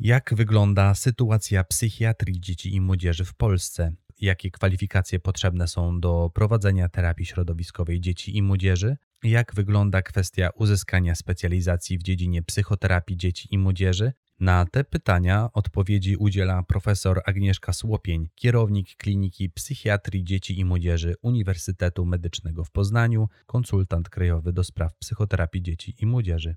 Jak wygląda sytuacja psychiatrii dzieci i młodzieży w Polsce? Jakie kwalifikacje potrzebne są do prowadzenia terapii środowiskowej dzieci i młodzieży? Jak wygląda kwestia uzyskania specjalizacji w dziedzinie psychoterapii dzieci i młodzieży? Na te pytania odpowiedzi udziela profesor Agnieszka Słopień, kierownik Kliniki Psychiatrii Dzieci i Młodzieży Uniwersytetu Medycznego w Poznaniu, konsultant krajowy do spraw psychoterapii dzieci i młodzieży.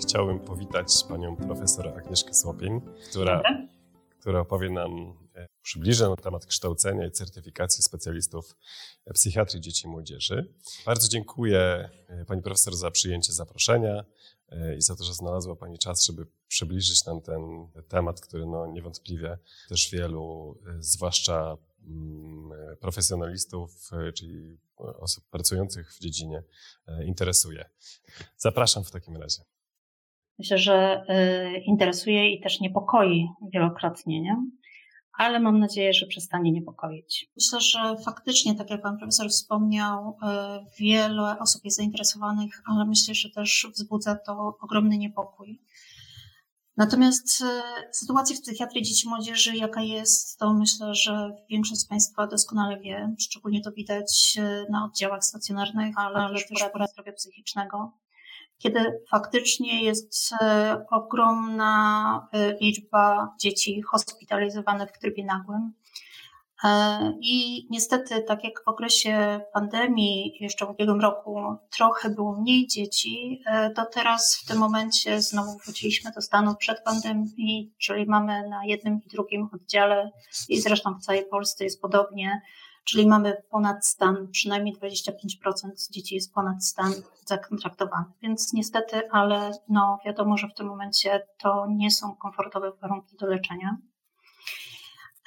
Chciałbym powitać panią profesor Agnieszkę Słopień, która, która opowie nam, e, przybliży na temat kształcenia i certyfikacji specjalistów psychiatrii dzieci i młodzieży. Bardzo dziękuję e, pani profesor za przyjęcie zaproszenia e, i za to, że znalazła pani czas, żeby przybliżyć nam ten temat, który no niewątpliwie też wielu, zwłaszcza mm, profesjonalistów, czyli osób pracujących w dziedzinie, interesuje. Zapraszam w takim razie myślę, że y, interesuje i też niepokoi wielokrotnie, nie? ale mam nadzieję, że przestanie niepokoić. Myślę, że faktycznie, tak jak Pan Profesor wspomniał, y, wiele osób jest zainteresowanych, ale myślę, że też wzbudza to ogromny niepokój. Natomiast y, sytuacja w psychiatrii dzieci i młodzieży, jaka jest, to myślę, że większość z Państwa doskonale wie. Szczególnie to widać na oddziałach stacjonarnych, ale, ale też w zdrowia psychicznego kiedy faktycznie jest e, ogromna e, liczba dzieci hospitalizowanych w trybie nagłym. E, I niestety, tak jak w okresie pandemii, jeszcze w ubiegłym roku, trochę było mniej dzieci, to teraz w tym momencie znowu wróciliśmy do stanu przed pandemii, czyli mamy na jednym i drugim oddziale, i zresztą w całej Polsce jest podobnie, czyli mamy ponad stan, przynajmniej 25% dzieci jest ponad stan zakontraktowanych. Więc niestety, ale no wiadomo, że w tym momencie to nie są komfortowe warunki do leczenia.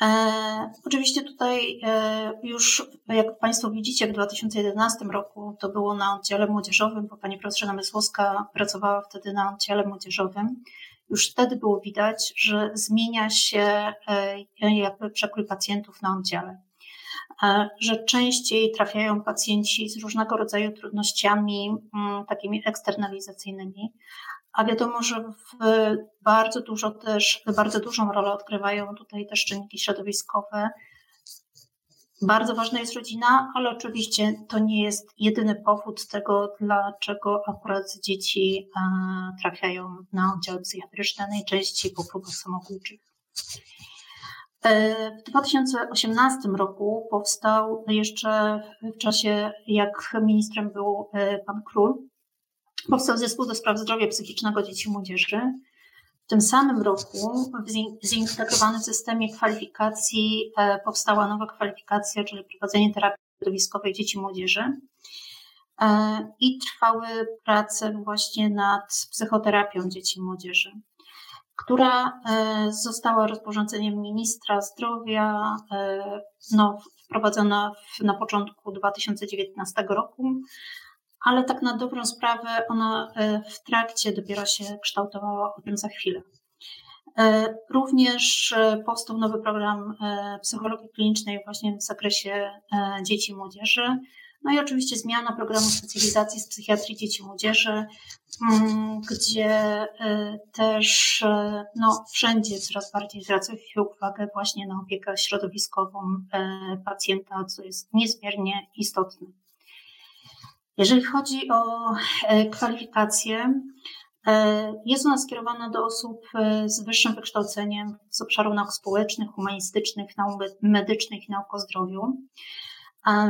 E, oczywiście tutaj e, już, jak Państwo widzicie, w 2011 roku to było na oddziale młodzieżowym, bo Pani profesor Namysłowska pracowała wtedy na oddziale młodzieżowym. Już wtedy było widać, że zmienia się e, jakby przekrój pacjentów na oddziale że częściej trafiają pacjenci z różnego rodzaju trudnościami mm, takimi eksternalizacyjnymi, a wiadomo, że bardzo dużo też, bardzo dużą rolę odgrywają tutaj też czynniki środowiskowe. Bardzo ważna jest rodzina, ale oczywiście to nie jest jedyny powód tego, dlaczego akurat dzieci trafiają na oddziały psychiatryczne, najczęściej po próbach samobójczych. E, w 2018 roku powstał jeszcze w czasie, jak ministrem był e, pan Król, powstał zespół do spraw zdrowia psychicznego dzieci i młodzieży. W tym samym roku w zintegrowanym systemie kwalifikacji e, powstała nowa kwalifikacja, czyli prowadzenie terapii środowiskowej dzieci i młodzieży. I trwały prace właśnie nad psychoterapią dzieci i młodzieży która e, została rozporządzeniem ministra zdrowia no, wprowadzona w, na początku 2019 roku, ale tak na dobrą sprawę ona e, w trakcie dopiero się kształtowała, o tym za chwilę. Również powstał nowy program psychologii klinicznej właśnie w zakresie dzieci i młodzieży, no i oczywiście zmiana programu specjalizacji z psychiatrii dzieci i młodzieży, mm, gdzie y, też y, no, wszędzie coraz bardziej zwraca się uwagę właśnie na opiekę środowiskową y, pacjenta, co jest niezmiernie istotne. Jeżeli chodzi o kwalifikacje, jest ona skierowana do osób z wyższym wykształceniem z obszaru nauk społecznych, humanistycznych, nauk medycznych i nauk o zdrowiu.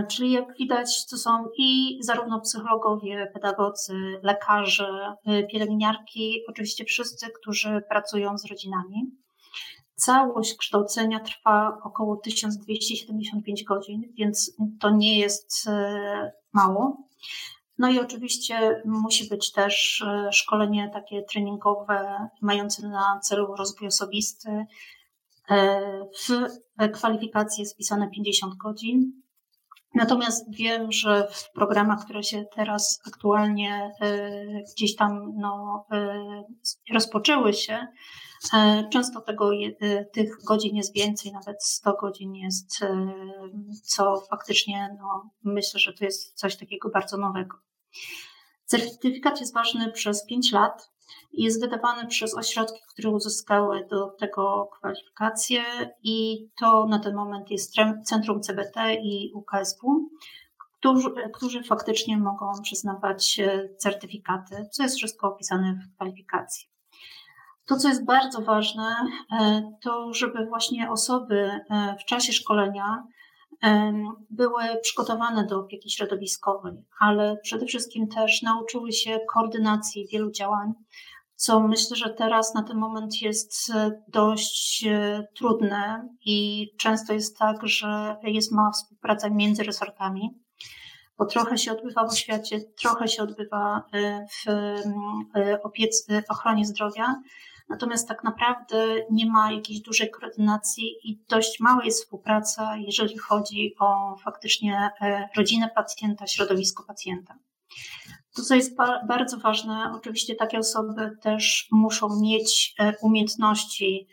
Czyli jak widać, to są i zarówno psychologowie, pedagodzy, lekarze, y, pielęgniarki, oczywiście wszyscy, którzy pracują z rodzinami. Całość kształcenia trwa około 1275 godzin, więc to nie jest y, mało. No i oczywiście musi być też szkolenie takie treningowe, mające na celu rozwój osobisty. W kwalifikacji jest wpisane 50 godzin. Natomiast wiem, że w programach, które się teraz aktualnie gdzieś tam no, rozpoczęły się, E, często tego, e, tych godzin jest więcej, nawet 100 godzin jest, e, co faktycznie no, myślę, że to jest coś takiego bardzo nowego. Certyfikat jest ważny przez 5 lat. Jest wydawany przez ośrodki, które uzyskały do tego kwalifikacje i to na ten moment jest Centrum CBT i UKSW, którzy, którzy faktycznie mogą przyznawać certyfikaty, co jest wszystko opisane w kwalifikacji. To, co jest bardzo ważne, e, to żeby właśnie osoby e, w czasie szkolenia e, były przygotowane do opieki środowiskowej, ale przede wszystkim też nauczyły się koordynacji wielu działań, co myślę, że teraz na ten moment jest dość trudne i często jest tak, że jest mała współpraca między resortami, bo trochę się odbywa w oświacie, trochę się odbywa w opiece, ochronie zdrowia, Natomiast tak naprawdę nie ma jakiejś dużej koordynacji i dość mała jest współpraca, jeżeli chodzi o faktycznie e, rodzinę pacjenta, środowisko pacjenta. To, co jest bardzo ważne, oczywiście takie osoby też muszą mieć e, umiejętności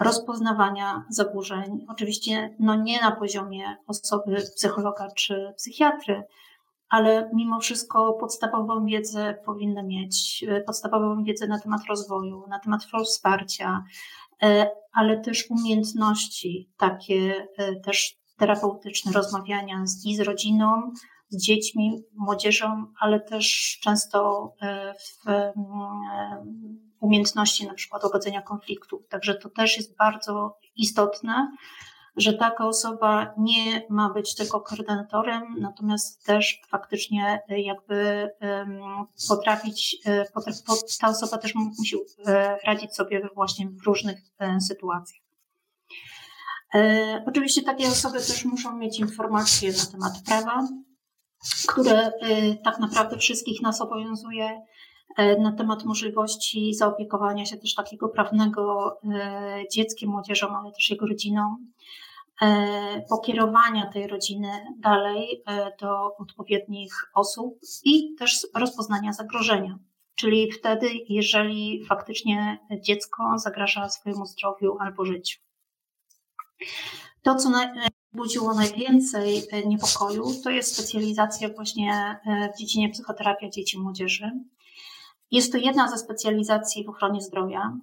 rozpoznawania zaburzeń. Oczywiście no nie na poziomie osoby psychologa czy psychiatry, ale mimo wszystko podstawową wiedzę powinny mieć, e, podstawową wiedzę na temat rozwoju, na temat wsparcia, e, ale też umiejętności takie e, też terapeutyczne, rozmawiania z, i z rodziną, z dziećmi, młodzieżą, ale też często w umiejętności na przykład łagodzenia konfliktów. Także to też jest bardzo istotne, że taka osoba nie ma być tylko koordynatorem, natomiast też faktycznie e, jakby potrafić, e, ta osoba też musi e, radzić sobie właśnie w różnych sytuacjach. Oczywiście takie osoby też muszą mieć informacje na temat prawa, które tak naprawdę wszystkich nas obowiązuje na temat możliwości zaopiekowania się też takiego prawnego dzieckiem, młodzieżą, ale też jego rodziną. E, pokierowania tej rodziny dalej e, do odpowiednich osób i też rozpoznania zagrożenia. Czyli wtedy, jeżeli faktycznie dziecko zagraża swojemu zdrowiu albo życiu. To, co budziło najwięcej niepokoju, to jest specjalizacja właśnie w dziedzinie psychoterapia dzieci i młodzieży. Jest to jedna ze specjalizacji w ochronie zdrowia.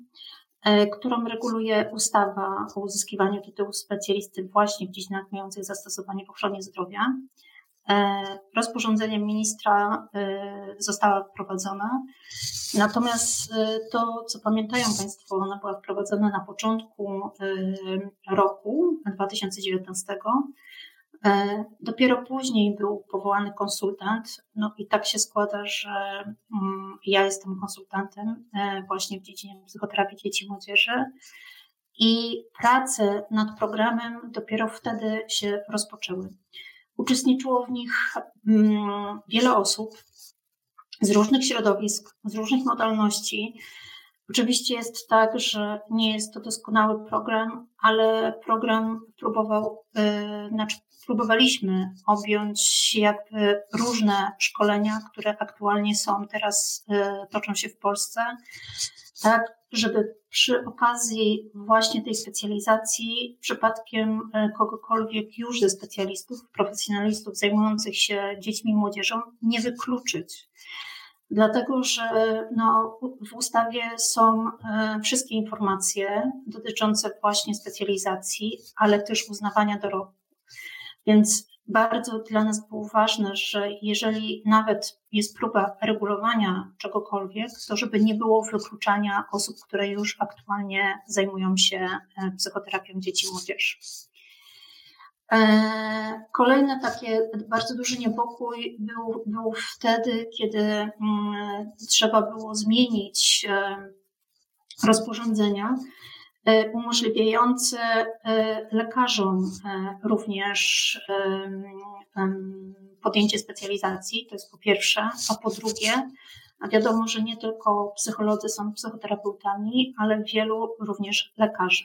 E, którą reguluje ustawa o uzyskiwaniu tytułu specjalisty właśnie w dziedzinach mających zastosowanie w ochronie zdrowia. E, rozporządzeniem ministra e, została wprowadzona. Natomiast to, co pamiętają Państwo, ona była wprowadzona na początku roku 2019 E, dopiero później był powołany konsultant, no i tak się składa, że mm, ja jestem konsultantem e, właśnie w dziedzinie psychoterapii dzieci i młodzieży i prace nad programem dopiero wtedy się rozpoczęły. Uczestniczyło w nich mm, wiele osób z różnych środowisk, z różnych modalności. Oczywiście jest tak, że nie jest to doskonały program, ale program próbował, e, znaczy próbowaliśmy objąć jakby różne szkolenia, które aktualnie są teraz, e, toczą się w Polsce, tak, żeby przy okazji właśnie tej specjalizacji przypadkiem e, kogokolwiek już ze specjalistów, profesjonalistów zajmujących się dziećmi i młodzieżą nie wykluczyć. Dlatego, że no, w ustawie są e, wszystkie informacje dotyczące właśnie specjalizacji, ale też uznawania dorobku. Więc bardzo dla nas było ważne, że jeżeli nawet jest próba regulowania czegokolwiek, to żeby nie było wykluczania osób, które już aktualnie zajmują się e, psychoterapią dzieci i młodzieży. E, kolejny taki bardzo duży niepokój był, był wtedy, kiedy mm, trzeba było zmienić e, rozporządzenia E, umożliwiające lekarzom również podjęcie specjalizacji, to jest po pierwsze, a po drugie, wiadomo, że nie tylko psycholodzy są psychoterapeutami, ale wielu również lekarzy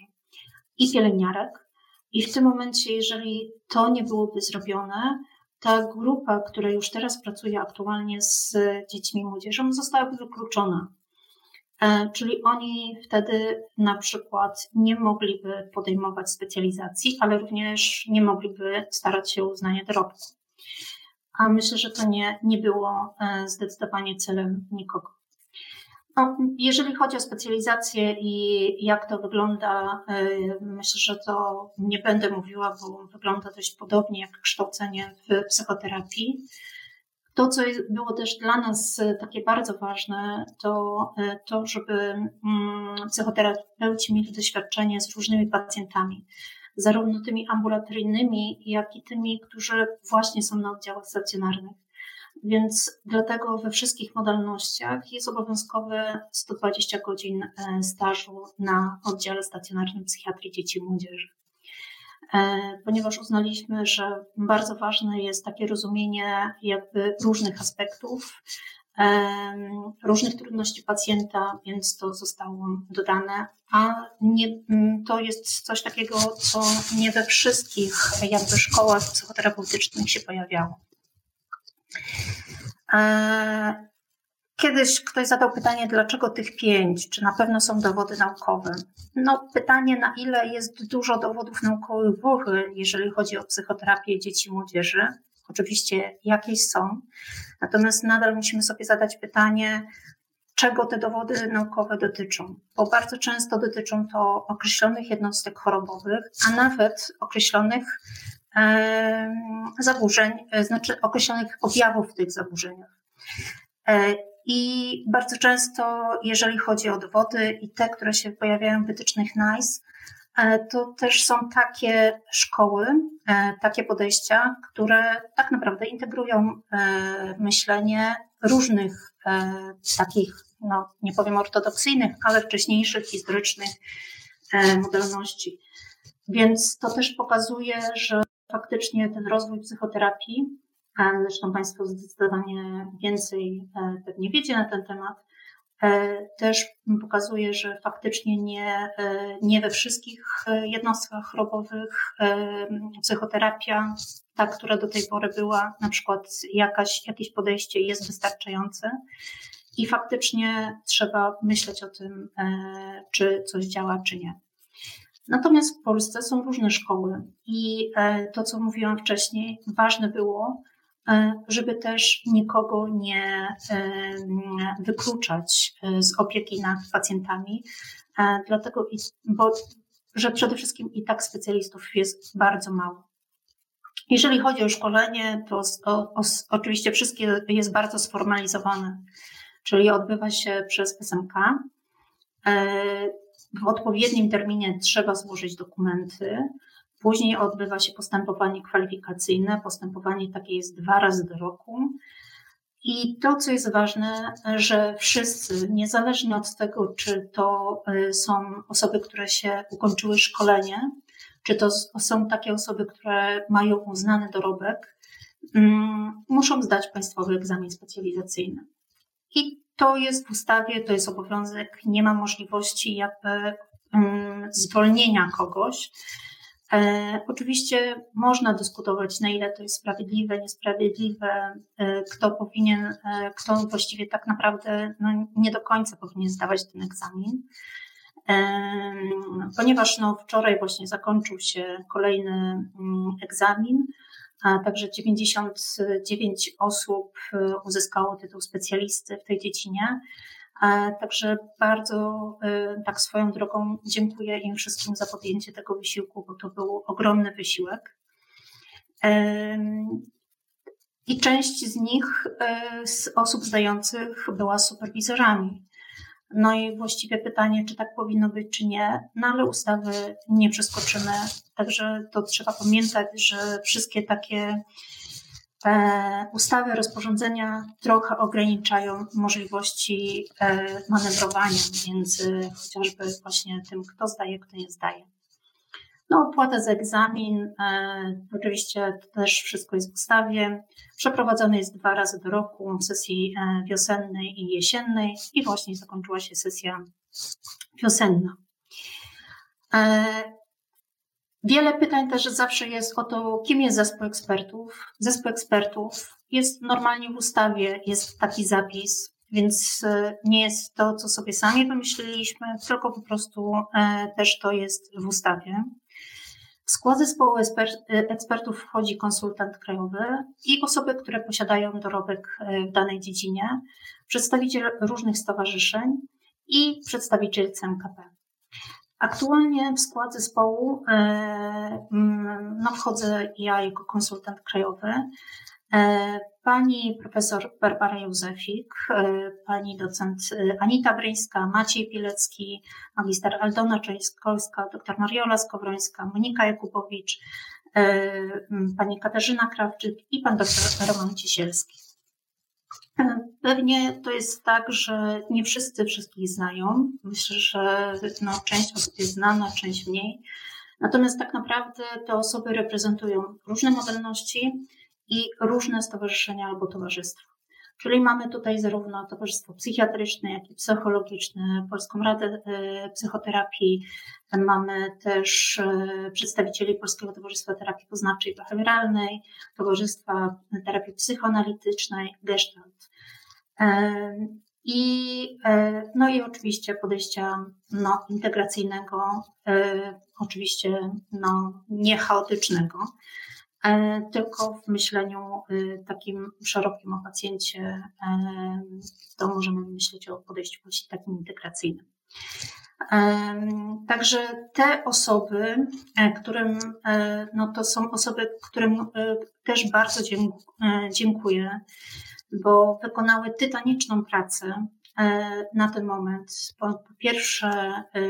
i pielęgniarek. I w tym momencie, jeżeli to nie byłoby zrobione, ta grupa, która już teraz pracuje aktualnie z dziećmi i młodzieżą, zostałaby wykluczona. E, czyli oni wtedy na przykład nie mogliby podejmować specjalizacji, ale również nie mogliby starać się o uznanie dorobku. A myślę, że to nie, nie było e, zdecydowanie celem nikogo. No, jeżeli chodzi o specjalizację i jak to wygląda, e, myślę, że to nie będę mówiła, bo wygląda dość podobnie jak kształcenie w psychoterapii. To, co było też dla nas takie bardzo ważne, to e, to, żeby mm, psychoterapeuci mieli doświadczenie z różnymi pacjentami, zarówno tymi ambulatoryjnymi, jak i tymi, którzy właśnie są na oddziałach stacjonarnych. Więc dlatego we wszystkich modalnościach jest obowiązkowe 120 godzin e, stażu na oddziale stacjonarnym psychiatrii dzieci i młodzieży. E, ponieważ uznaliśmy, że bardzo ważne jest takie rozumienie jakby różnych aspektów, e, różnych trudności pacjenta, więc to zostało dodane, a nie, to jest coś takiego, co nie we wszystkich jakby szkołach psychoterapeutycznych się pojawiało. E, kiedyś ktoś zadał pytanie, dlaczego tych pięć? Czy na pewno są dowody naukowe? No, pytanie, na ile jest dużo dowodów naukowych w ogóle, jeżeli chodzi o psychoterapię dzieci i młodzieży. Oczywiście jakieś są, natomiast nadal musimy sobie zadać pytanie, czego te dowody naukowe dotyczą, bo bardzo często dotyczą to określonych jednostek chorobowych, a nawet określonych zaburzeń, e, znaczy określonych objawów w tych zaburzeniach. E, I bardzo często, jeżeli chodzi o dowody i te, które się pojawiają w wytycznych NICE, e, to też są takie szkoły, takie podejścia, które tak naprawdę integrują myślenie różnych takich, no nie powiem ortodoksyjnych, ale wcześniejszych, historycznych modalności. Więc to też pokazuje, że faktycznie ten rozwój psychoterapii, zresztą Państwo zdecydowanie więcej e, pewnie wiecie na ten temat, e, też pokazuje, że faktycznie nie, e, nie we wszystkich jednostkach chorobowych psychoterapia, ta, która do tej pory była, na przykład jakaś, jakieś podejście jest wystarczające. I faktycznie trzeba myśleć o tym, czy coś działa, czy nie. Natomiast w Polsce są różne szkoły i e, to, co mówiłam wcześniej, ważne było, e, żeby też nikogo nie e, wykluczać z opieki nad pacjentami, dlatego, bo, że przede wszystkim i tak specjalistów jest bardzo mało. Jeżeli chodzi o szkolenie, to o, o, oczywiście wszystkie jest bardzo sformalizowane, czyli odbywa się przez SMK w odpowiednim terminie trzeba złożyć dokumenty. Później odbywa się postępowanie kwalifikacyjne. Postępowanie takie jest dwa razy do roku. I to, co jest ważne, że wszyscy, niezależnie od tego, czy to y, są osoby, które się ukończyły szkolenie, czy to są takie osoby, które mają uznany dorobek, mm, muszą zdać państwowy egzamin specjalizacyjny. I to jest w ustawie, to jest obowiązek, nie ma możliwości jakby um, zwolnienia kogoś. E, oczywiście można dyskutować, na ile to jest sprawiedliwe, niesprawiedliwe, e, kto powinien, e, kto właściwie tak naprawdę no, nie do końca powinien zdawać ten egzamin. E, ponieważ no, wczoraj właśnie zakończył się kolejny mm, egzamin, Także 99 osób y, uzyskało tytuł specjalisty w tej dziedzinie. Także bardzo y, tak swoją drogą dziękuję im wszystkim za podjęcie tego wysiłku, bo to był ogromny wysiłek. I część z nich, y, z osób zdających, była superwizorami. No i właściwie pytanie, czy tak powinno być, czy nie, no ale ustawy nie przeskoczymy. Także to trzeba pamiętać, że wszystkie takie e, ustawy, rozporządzenia trochę ograniczają możliwości e, manewrowania między chociażby właśnie tym, kto zdaje, kto nie zdaje. No, opłata za egzamin, oczywiście to też wszystko jest w ustawie. Przeprowadzony jest dwa razy do roku w sesji wiosennej i jesiennej i właśnie zakończyła się sesja wiosenna. Wiele pytań też zawsze jest o to, kim jest zespół ekspertów. Zespół ekspertów jest normalnie w ustawie, jest taki zapis, więc e, nie jest to, co sobie sami wymyśliliśmy, tylko po prostu e, też to jest w ustawie. W skład zespołu e, ekspertów wchodzi konsultant krajowy i osoby, które posiadają dorobek w danej dziedzinie, przedstawiciel różnych stowarzyszeń i przedstawiciel CMKP. Aktualnie w skład zespołu no, wchodzę ja jako konsultant krajowy. E, pani profesor Barbara Józefik, e, pani docent Anita Bryńska, Maciej Pilecki, magister Aldona Czajskowska, dr Mariola Skowrońska, Monika Jakubowicz, pani Katarzyna Krawczyk i pan dr Roman Ciesielski. Pewnie to jest tak, że nie wszyscy wszystkich znają. Myślę, że no, część osób jest znana, część mniej. Natomiast tak naprawdę te osoby reprezentują różne modalności i różne stowarzyszenia albo towarzystwa. Czyli mamy tutaj zarówno Towarzystwo Psychiatryczne, jak i Psychologiczne, Polską Radę e, Psychoterapii, mamy też e, przedstawicieli Polskiego Towarzystwa Terapii Poznawczej i Behawioralnej, Towarzystwa Terapii Psychoanalitycznej, Gestalt. E, I, no i oczywiście podejścia no, integracyjnego, oczywiście no, niechaotycznego, E, tylko w myśleniu y, takim szerokim o pacjencie, e, to możemy myśleć o podejściu właśnie takim integracyjnym. E, także te osoby, którym, no to są osoby, którym też bardzo dziękuję, bo wykonały tytaniczną pracę E, na ten moment. Po, pierwsze, e,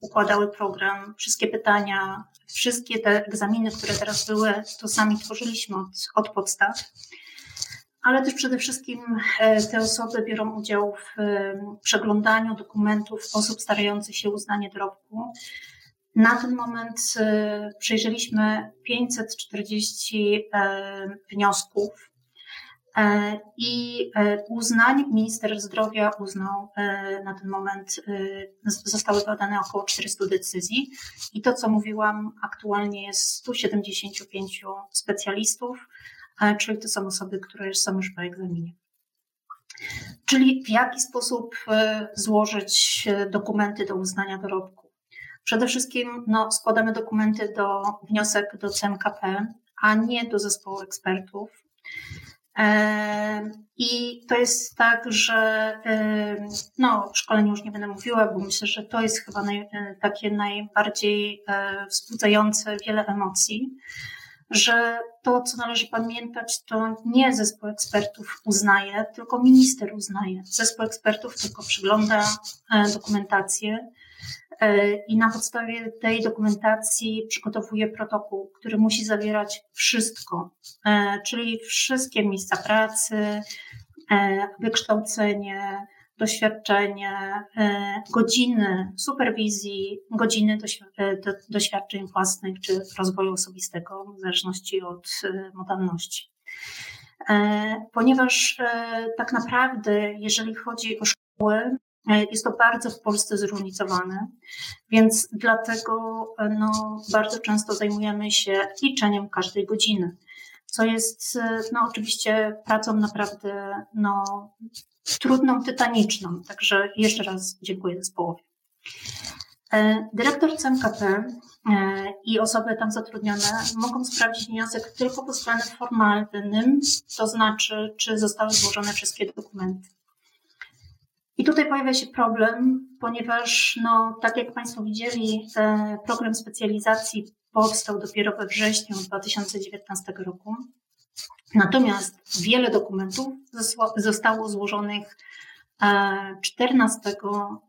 układały program, wszystkie pytania, wszystkie te egzaminy, które teraz były, to sami tworzyliśmy od, od podstaw. Ale też przede wszystkim e, te osoby biorą udział w przeglądaniu dokumentów osób starających się o uznanie dorobku. Na ten moment przejrzeliśmy 540 wniosków E, I e, uznań minister zdrowia uznał e, na ten moment, zostały wydane około 400 decyzji i to, co mówiłam, aktualnie jest 175 specjalistów, czyli to są osoby, które są już po egzaminie. Czyli w jaki sposób złożyć dokumenty do uznania dorobku? Przede wszystkim no, składamy dokumenty do wniosek do CMKP, a nie do zespołu ekspertów. I to jest tak, że no, o szkoleniu już nie będę mówiła, bo myślę, że to jest chyba naj, e, takie najbardziej e, wzbudzające wiele emocji, że to, co należy pamiętać, to nie zespół ekspertów uznaje, tylko minister uznaje. Zespół ekspertów tylko przygląda e, dokumentację, i na podstawie tej dokumentacji przygotowuje protokół, który musi zawierać wszystko, e, czyli wszystkie miejsca pracy, e, wykształcenie, doświadczenie, godziny superwizji, godziny doświadczeń własnych czy rozwoju osobistego, w zależności od modalności. Ponieważ tak naprawdę, jeżeli chodzi o szkoły, E, jest to bardzo w Polsce zróżnicowane, więc dlatego e, no, bardzo często zajmujemy się liczeniem każdej godziny, co jest e, no, oczywiście pracą naprawdę no, trudną, tytaniczną. Także jeszcze raz dziękuję zespołowi. Dyrektor CMKP i osoby tam zatrudnione mogą sprawdzić wniosek tylko pod względem formalnym, to znaczy, czy zostały złożone wszystkie dokumenty. I tutaj pojawia się problem, ponieważ, no, tak jak Państwo widzieli, e, program specjalizacji powstał dopiero we wrześniu 2019 roku. Natomiast wiele dokumentów zostało złożonych 14 e,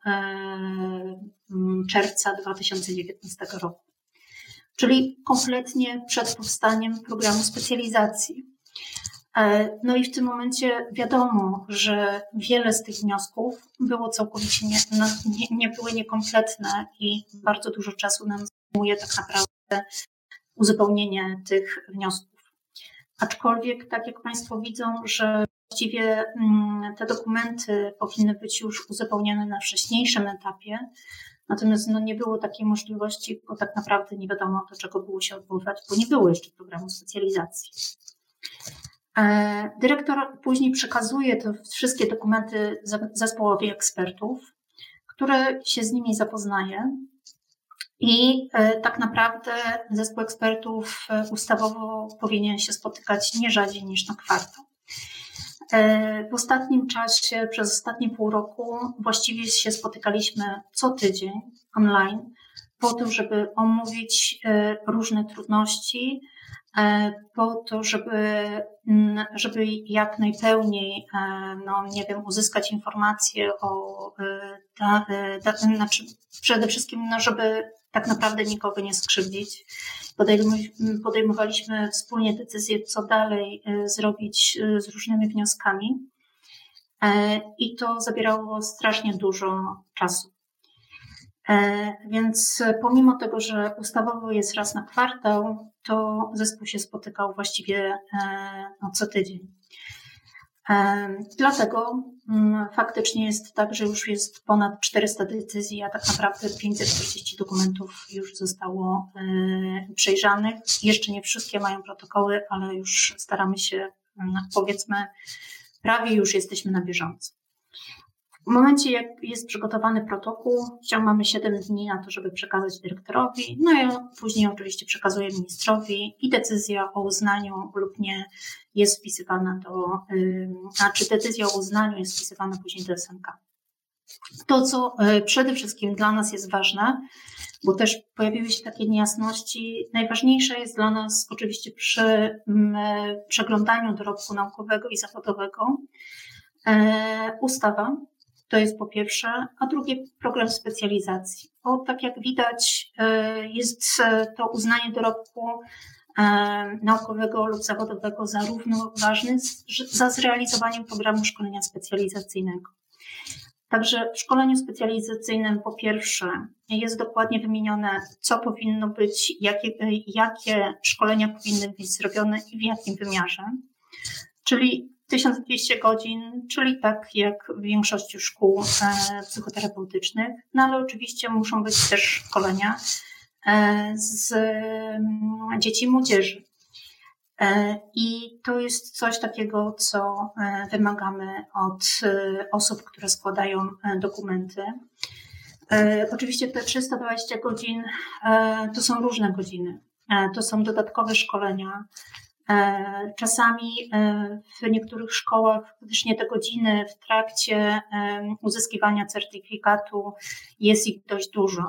e, czerwca 2019 roku, czyli kompletnie przed powstaniem programu specjalizacji. E, no i w tym momencie wiadomo, że wiele z tych wniosków było całkowicie nie, nie, nie były niekompletne i bardzo dużo czasu nam obejmuje tak naprawdę uzupełnienie tych wniosków. Aczkolwiek, tak jak Państwo widzą, że właściwie mm, te dokumenty powinny być już uzupełnione na wcześniejszym etapie, natomiast no, nie było takiej możliwości, bo tak naprawdę nie wiadomo, do czego było się odwoływać, bo nie było jeszcze programu specjalizacji. E, dyrektor później przekazuje te wszystkie dokumenty zespołowi ekspertów, który się z nimi zapoznaje. I e, tak naprawdę zespół ekspertów e, ustawowo powinien się spotykać nie rzadziej niż na kwartał. W ostatnim czasie, przez ostatnie pół roku, właściwie się spotykaliśmy co tydzień online, po to, żeby omówić różne trudności, po to, żeby, mm, żeby jak najpełniej, e, no nie wiem, uzyskać informacje o, e, da, da, znaczy przede wszystkim, no żeby tak naprawdę nikogo nie skrzywdzić. Podejmowaliśmy wspólnie decyzję, co dalej zrobić z różnymi wnioskami. I to zabierało strasznie dużo czasu. E, więc pomimo tego, że ustawowo jest raz na kwartał, to zespół się spotykał właściwie e, no, co tydzień. E, dlatego mm, faktycznie jest tak, że już jest ponad 400 decyzji, a tak naprawdę 540 dokumentów już zostało przejrzanych. Jeszcze nie wszystkie mają protokoły, ale już staramy się, mm, powiedzmy, prawie już jesteśmy na bieżąco. W momencie, jak jest przygotowany protokół, mamy 7 dni na to, żeby przekazać dyrektorowi, no i później oczywiście przekazuje ministrowi i decyzja o uznaniu lub nie jest wpisywana do, a czy decyzja o uznaniu jest wpisywana później do SMK. To, co y, przede wszystkim dla nas jest ważne, bo też pojawiły się takie niejasności. Najważniejsze jest dla nas oczywiście przy przeglądaniu dorobku naukowego i zawodowego e, ustawa, to jest po pierwsze, a drugie program specjalizacji. Bo tak jak widać, e, jest e, to uznanie dorobku e, naukowego lub zawodowego za równoważny za zrealizowaniem programu szkolenia specjalizacyjnego. Także w szkoleniu specjalizacyjnym po pierwsze jest dokładnie wymienione, co powinno być, jakie, jakie szkolenia powinny być zrobione i w jakim wymiarze. Czyli 1200 godzin, czyli tak jak w większości szkół e, psychoterapeutycznych, no ale oczywiście muszą być też szkolenia e, z mm, dzieci i młodzieży. E, I to jest coś takiego, co wymagamy od osób, które składają dokumenty. Oczywiście te 320 godzin to są różne godziny. To są dodatkowe szkolenia, czasami e, w niektórych szkołach faktycznie te godziny w trakcie e, uzyskiwania certyfikatu jest ich dość dużo.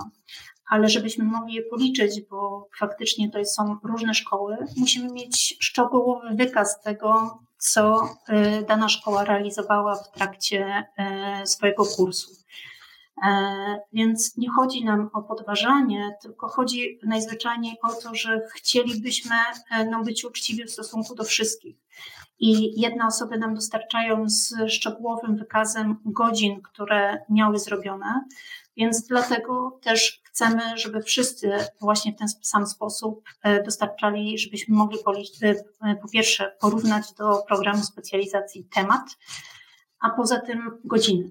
Ale żebyśmy mogli je policzyć, bo faktycznie to są różne szkoły, musimy mieć szczegółowy wykaz tego, co dana szkoła realizowała w trakcie swojego kursu. E, więc nie chodzi nam o podważanie, tylko chodzi najzwyczajniej o to, że chcielibyśmy e, no, być uczciwi w stosunku do wszystkich. I jedne osoby nam dostarczają z szczegółowym wykazem godzin, które miały zrobione, więc dlatego też chcemy, żeby wszyscy właśnie w ten sam sposób e, dostarczali, żebyśmy mogli po pierwsze porównać do programu specjalizacji temat, a poza tym godziny.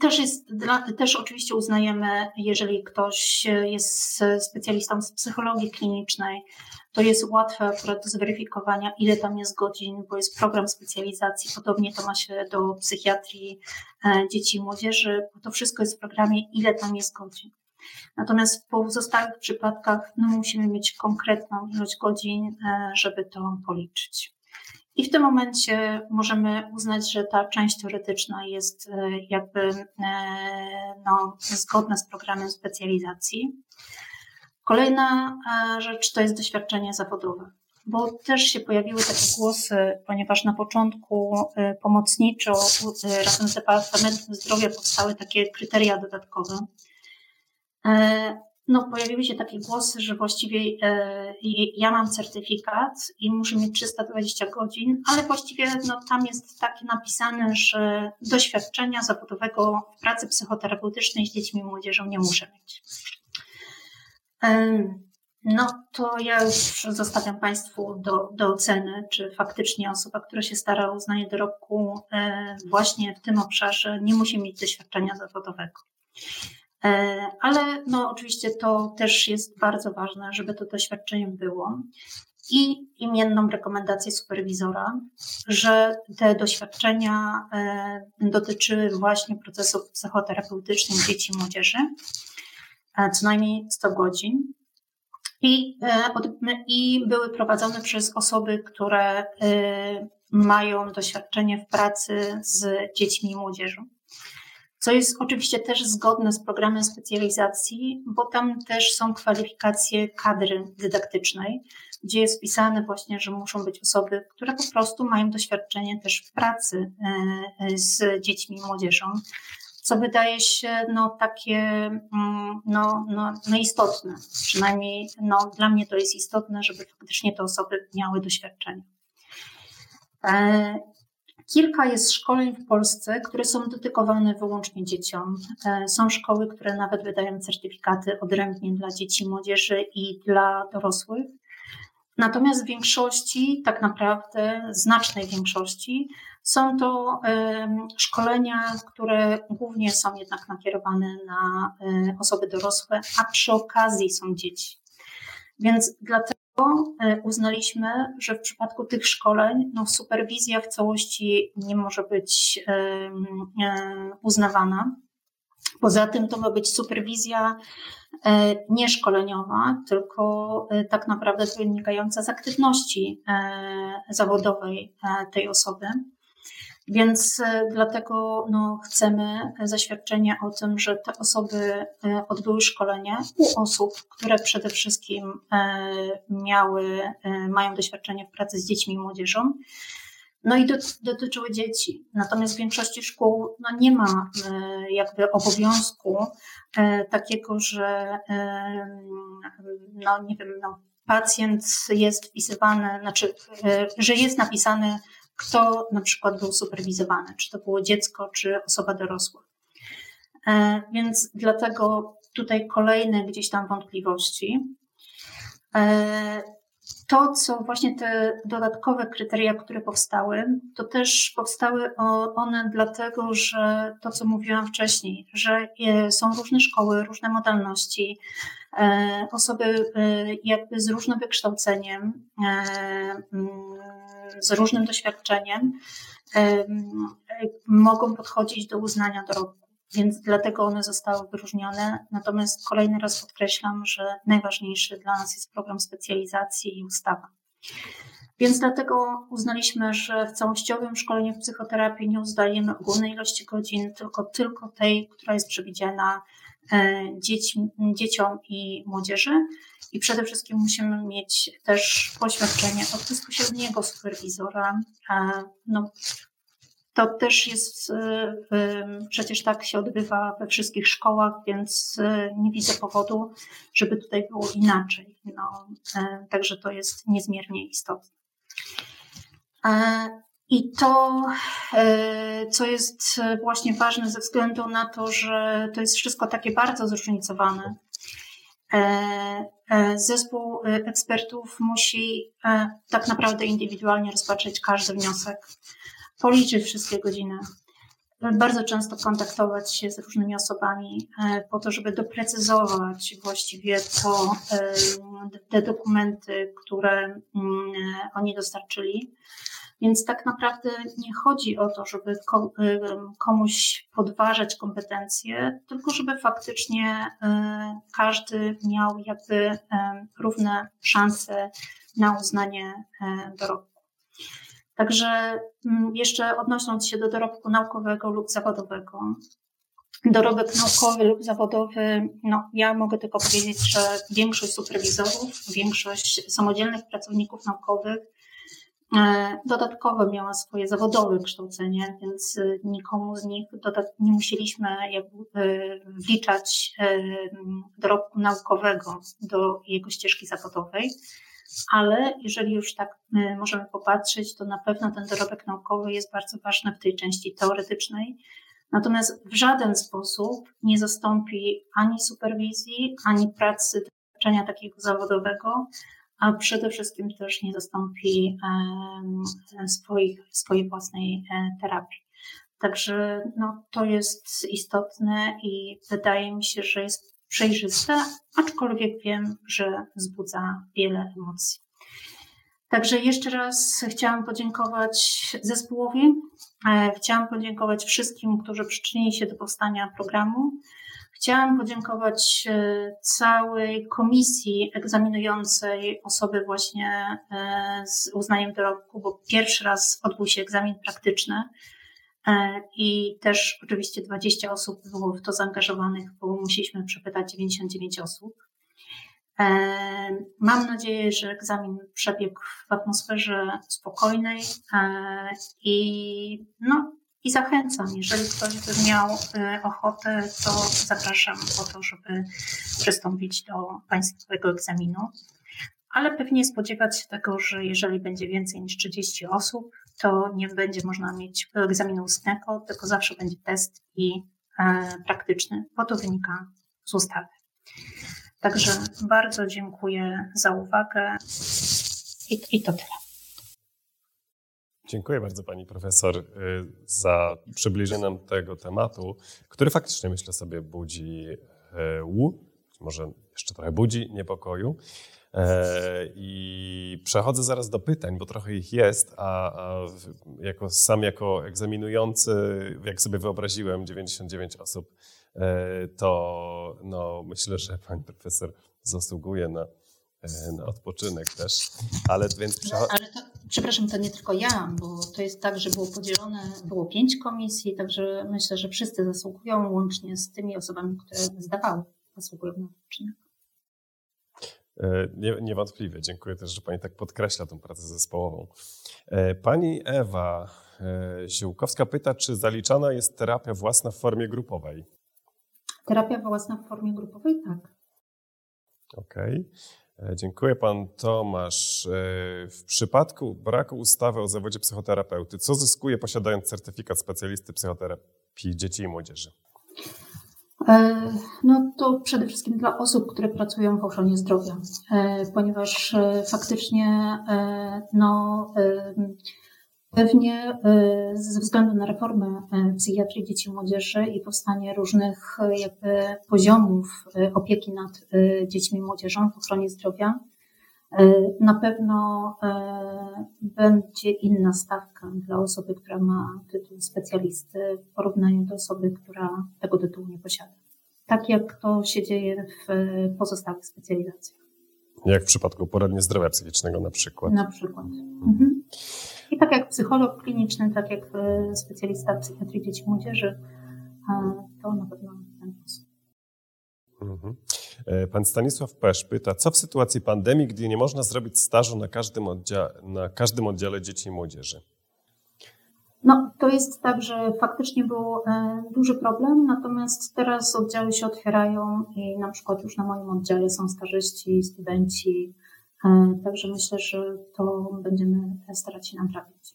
Też jest, też oczywiście uznajemy, jeżeli ktoś jest specjalistą z psychologii klinicznej, to jest łatwe do zweryfikowania, ile tam jest godzin, bo jest program specjalizacji. Podobnie to ma się do psychiatrii e, dzieci i młodzieży, bo to wszystko jest w programie, ile tam jest godzin. Natomiast w pozostałych przypadkach no, musimy mieć konkretną ilość godzin, e, żeby to policzyć. I w tym momencie możemy uznać, że ta część teoretyczna jest e, jakby e, no, zgodna z programem specjalizacji. Kolejna e, rzecz to jest doświadczenie zawodowe, bo też się pojawiły takie głosy, ponieważ na początku pomocniczo razem z Departamentem Zdrowia powstały takie kryteria dodatkowe no, pojawiły się takie głosy, że właściwie e, ja mam certyfikat i muszę mieć 320 godzin, ale właściwie no, tam jest takie napisane, że doświadczenia zawodowego w pracy psychoterapeutycznej z dziećmi i młodzieżą nie muszę mieć. No to ja już zostawiam Państwu do, do oceny, czy faktycznie osoba, która się stara o uznanie dorobku e, właśnie w tym obszarze nie musi mieć doświadczenia zawodowego. E, ale no oczywiście to też jest bardzo ważne, żeby to doświadczenie było i imienną rekomendację superwizora, że te doświadczenia e, dotyczyły właśnie procesów psychoterapeutycznych dzieci i młodzieży, co najmniej 100 godzin i, e, i były prowadzone przez osoby, które e, mają doświadczenie w pracy z dziećmi i młodzieżą. Co jest oczywiście też zgodne z programem specjalizacji, bo tam też są kwalifikacje kadry dydaktycznej, gdzie jest wpisane właśnie, że muszą być osoby, które po prostu mają doświadczenie też w pracy e, z dziećmi i młodzieżą, co wydaje się no, takie mm, no, no, no istotne. Przynajmniej no, dla mnie to jest istotne, żeby faktycznie te osoby miały doświadczenie. Kilka jest szkoleń w Polsce, które są dedykowane wyłącznie dzieciom. E, są szkoły, które nawet wydają certyfikaty odrębnie dla dzieci, młodzieży i dla dorosłych. Natomiast w większości, tak naprawdę, znacznej większości, są to szkolenia, które głównie są jednak nakierowane na e, osoby dorosłe, a przy okazji są dzieci. Więc dlatego uznaliśmy, że w przypadku tych szkoleń no, superwizja w całości nie może być e, uznawana. Poza tym to ma być superwizja nieszkoleniowa, tylko tak naprawdę wynikająca z aktywności zawodowej tej osoby. Więc e, dlatego no, chcemy zaświadczenia o tym, że te osoby e, odbyły szkolenie u osób, które przede wszystkim e, miały, mają doświadczenie w pracy z dziećmi i młodzieżą. No i dotyczyły dzieci. Natomiast w większości szkół no, nie ma jakby obowiązku takiego, że no nie wiem, no, pacjent jest wpisywany, znaczy, że jest napisany kto na przykład był superwizowany, czy to było dziecko, czy osoba dorosła. E, więc dlatego tutaj kolejne gdzieś tam wątpliwości. E, to, co właśnie te dodatkowe kryteria, które powstały, to też powstały one dlatego, że to, co mówiłam wcześniej, że są różne szkoły, różne modalności, e, osoby jakby z różnym wykształceniem, z różnym doświadczeniem mogą podchodzić do uznania dorobku. Więc dlatego one zostały wyróżnione. Natomiast kolejny raz podkreślam, że najważniejszy dla nas jest program specjalizacji i ustawa. Więc dlatego uznaliśmy, że w całościowym szkoleniu w psychoterapii nie uznajemy ogólnej ilości godzin, tylko, tylko tej, która jest przewidziana e, dzieci, dzieciom i młodzieży. I przede wszystkim musimy mieć też poświadczenie od bezpośredniego superwizora. No, to też jest, y, y, przecież tak się odbywa we wszystkich szkołach, więc y, nie widzę powodu, żeby tutaj było inaczej. No, także to jest niezmiernie istotne. I to, co jest właśnie ważne ze względu na to, że to jest wszystko takie bardzo zróżnicowane, E, e, zespół e, ekspertów musi tak naprawdę indywidualnie rozpatrzeć każdy wniosek, policzyć wszystkie godziny, bardzo często kontaktować się z różnymi osobami po to, żeby doprecyzować właściwie to, te dokumenty, które mm, oni dostarczyli. Więc tak naprawdę nie chodzi o to, żeby komuś podważać kompetencje, tylko żeby faktycznie e, każdy miał jakby e, równe szanse na uznanie e, dorobku. Także mm, jeszcze odnosząc się do dorobku naukowego lub zawodowego, dorobek naukowy lub zawodowy, no ja mogę tylko powiedzieć, że większość superwizorów, większość samodzielnych pracowników naukowych E, dodatkowo miała swoje zawodowe kształcenie, więc e, nikomu z nich nie musieliśmy e, wliczać dorobku naukowego do jego ścieżki zawodowej. Ale jeżeli już tak możemy popatrzeć, to na pewno ten dorobek naukowy jest bardzo ważny w tej części teoretycznej. Natomiast w żaden sposób nie zastąpi ani superwizji, ani pracy doświadczenia takiego zawodowego, a przede wszystkim też nie zastąpi swoich, swojej własnej terapii. Także no, to jest istotne i wydaje mi się, że jest przejrzyste, aczkolwiek wiem, że wzbudza wiele emocji. Także jeszcze raz chciałam podziękować zespołowi. E, chciałam podziękować wszystkim, którzy przyczynili się do powstania programu. Chciałam podziękować e, całej komisji egzaminującej osoby właśnie e, z uznaniem dorobku, bo pierwszy raz odbył się egzamin praktyczny. E, I też oczywiście 20 osób było w to zaangażowanych, bo musieliśmy przepytać 99 osób. E, mam nadzieję, że egzamin przebiegł w atmosferze spokojnej e, i, no, i zachęcam, jeżeli ktoś by miał ochotę, to zapraszam po to, żeby przystąpić do państwowego egzaminu. Ale pewnie spodziewać się tego, że jeżeli będzie więcej niż 30 osób, to nie będzie można mieć egzaminu ustnego, tylko zawsze będzie test i e, praktyczny, bo to wynika z ustawy. Także bardzo dziękuję za uwagę i, i to tyle. Dziękuję bardzo Pani Profesor y, za przybliżenie nam tego tematu, który faktycznie myślę sobie budzi e, łu, może jeszcze trochę budzi niepokoju. E, I przechodzę zaraz do pytań, bo trochę ich jest, a, a jako, sam jako egzaminujący, jak sobie wyobraziłem, 99 osób, e, to no, myślę, że pani profesor zasługuje na, e, na odpoczynek też. Ale więc. Przecho- ale to, przepraszam, to nie tylko ja, bo to jest tak, że było podzielone, było pięć komisji, także myślę, że wszyscy zasługują łącznie z tymi osobami, które zdawały, zasługują na odpoczynek. E, nie, niewątpliwie. Dziękuję też, że Pani tak podkreśla tę pracę zespołową. E, pani Ewa e, Ziółkowska pyta, czy zaliczana jest terapia własna w formie grupowej? Terapia własna w formie grupowej, tak. Okej. Okay. Dziękuję Pan Tomasz. W przypadku braku ustawy o zawodzie psychoterapeuty, co zyskuje posiadając certyfikat specjalisty psychoterapii dzieci i młodzieży? E, no to przede wszystkim dla osób, które pracują w ochronie zdrowia, e, ponieważ e, faktycznie no, pewnie ze względu na reformę psychiatrii dzieci i młodzieży i powstanie różnych jakby poziomów opieki nad dziećmi i młodzieżą w ochronie zdrowia, na pewno będzie inna stawka dla osoby, która ma tytuł specjalisty w porównaniu do osoby, która tego tytułu nie posiada. Tak jak to się dzieje w pozostałych specjalizacjach. Jak w przypadku poradni zdrowia psychicznego na przykład. Na przykład. Mhm. I tak jak psycholog kliniczny, tak jak specjalista psychiatrii dzieci i młodzieży, to na pewno w ten sposób. Mhm. E, pan Stanisław Pesz pyta, co w sytuacji pandemii, gdy nie można zrobić stażu na każdym, oddziale, na każdym oddziale dzieci i młodzieży? No, to jest tak, że faktycznie był e, duży problem, natomiast teraz oddziały się otwierają i na przykład już na moim oddziale są stażyści, studenci, e, także myślę, że to będziemy starać się naprawić.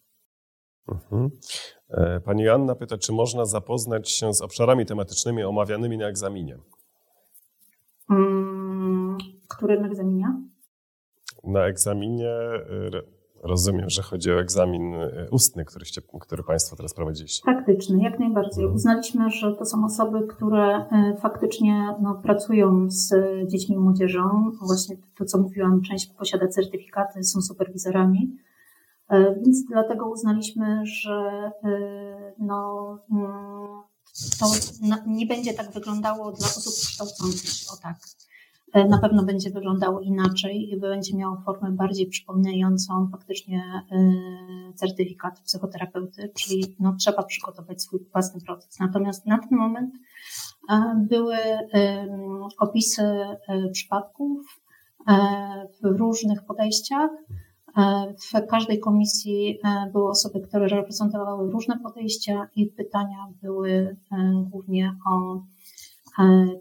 Mhm. Pani Joanna pyta, czy można zapoznać się z obszarami tematycznymi omawianymi na egzaminie? Którym egzaminie? Na egzaminie rozumiem, że chodzi o egzamin ustny, który, który Państwo teraz prowadziliście. Faktyczny, jak najbardziej. Mhm. Uznaliśmy, że to są osoby, które faktycznie no, pracują z dziećmi i młodzieżą. Właśnie to, co mówiłam, część posiada certyfikaty, są superwizorami. Więc dlatego uznaliśmy, że no, mm, to nie będzie tak wyglądało dla osób kształcących, o tak. E, na pewno będzie wyglądało inaczej i będzie miało formę bardziej przypominającą faktycznie e, certyfikat psychoterapeuty, czyli no, trzeba przygotować swój własny proces. Natomiast na ten moment e, były opisy przypadków w różnych podejściach, w każdej komisji były osoby, które reprezentowały różne podejścia i pytania były głównie o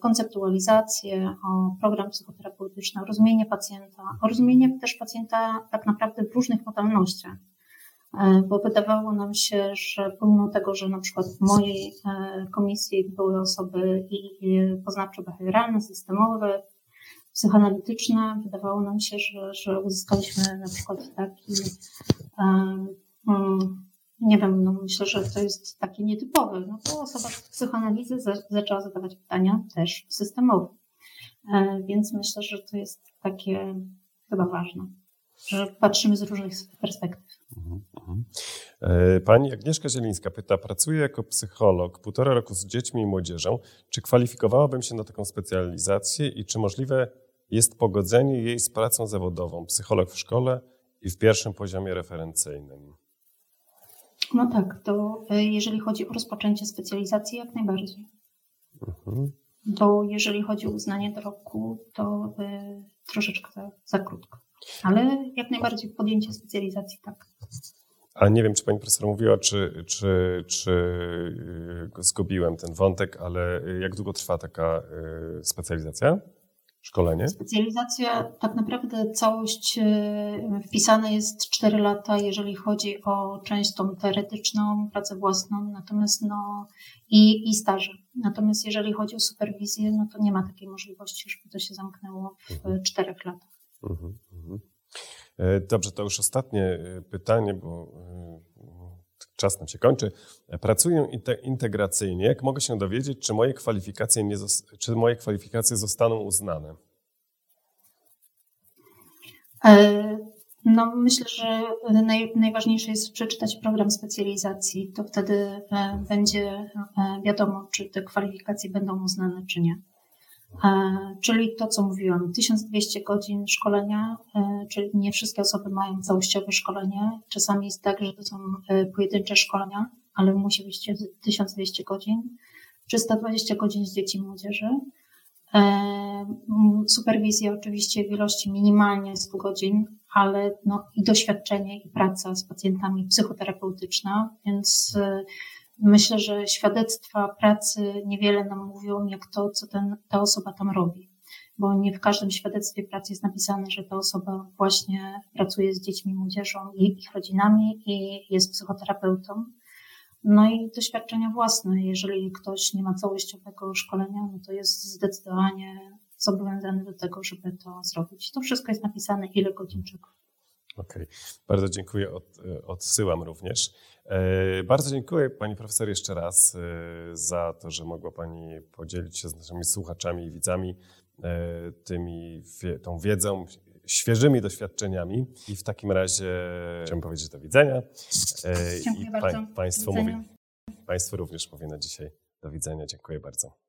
konceptualizację, o program psychoterapeutyczny, o rozumienie pacjenta, o rozumienie też pacjenta tak naprawdę w różnych modalnościach. Bo wydawało nam się, że pomimo tego, że na przykład w mojej komisji były osoby i poznawczo-behawioralne, systemowe, psychoanalityczne. Wydawało nam się, że, że uzyskaliśmy na przykład taki, um, nie wiem, no myślę, że to jest takie nietypowe. No to osoba z psychoanalizy za, zaczęła zadawać pytania też systemowe. Więc myślę, że to jest takie chyba ważne, że patrzymy z różnych perspektyw. Mhm, mhm. E, pani Agnieszka Zielińska pyta, pracuję jako psycholog półtora roku z dziećmi i młodzieżą. Czy kwalifikowałabym się na taką specjalizację i czy możliwe jest pogodzenie jej z pracą zawodową, psycholog w szkole i w pierwszym poziomie referencyjnym? No tak, to e, jeżeli chodzi o rozpoczęcie specjalizacji, jak najbardziej. Mhm. Bo jeżeli chodzi o uznanie dorobku, to y, troszeczkę za, krótko. Ale jak najbardziej podjęcie specjalizacji, tak. A nie wiem, czy pani profesor mówiła, czy, czy, czy y, zgubiłem ten wątek, ale jak długo trwa taka specjalizacja? Szkolenie? Specjalizacja, tak naprawdę całość e, wpisana jest 4 lata, jeżeli chodzi o część tą teoretyczną, pracę własną, natomiast no i, i staże. Natomiast jeżeli chodzi o superwizję, no to nie ma takiej możliwości, żeby to się zamknęło w mhm. 4 latach. Mhm, mhm. E, dobrze, to już ostatnie e, pytanie, bo czas nam się kończy. Pracuję integracyjnie. Jak mogę się dowiedzieć, czy moje kwalifikacje, nie, czy moje kwalifikacje zostaną uznane? E, no, myślę, że naj, najważniejsze jest przeczytać program specjalizacji. To wtedy e, będzie e, wiadomo, czy te kwalifikacje będą uznane, czy nie. Czyli to, co mówiłam, 1200 godzin szkolenia, czyli nie wszystkie osoby mają całościowe szkolenie. Czasami jest tak, że to są pojedyncze szkolenia, ale musi być 1200 godzin, 320 godzin z dzieci i młodzieży. Superwizja oczywiście w ilości minimalnie 100 godzin, ale no i doświadczenie i praca z pacjentami psychoterapeutyczna, więc Myślę, że świadectwa pracy niewiele nam mówią, jak to, co ten, ta osoba tam robi, bo nie w każdym świadectwie pracy jest napisane, że ta osoba właśnie pracuje z dziećmi, młodzieżą i ich rodzinami i jest psychoterapeutą. No i doświadczenia własne. Jeżeli ktoś nie ma całościowego szkolenia, no to jest zdecydowanie zobowiązany do tego, żeby to zrobić. To wszystko jest napisane, ile godzin czego. Okej, okay. bardzo dziękuję, Od, odsyłam również. E, bardzo dziękuję Pani Profesor jeszcze raz e, za to, że mogła Pani podzielić się z naszymi słuchaczami i widzami e, tymi, tą wiedzą, świeżymi doświadczeniami. I w takim razie chciałbym powiedzieć do widzenia. Dziękuję I bardzo. państwo, mówi, państwo również mówię na dzisiaj do widzenia. Dziękuję bardzo.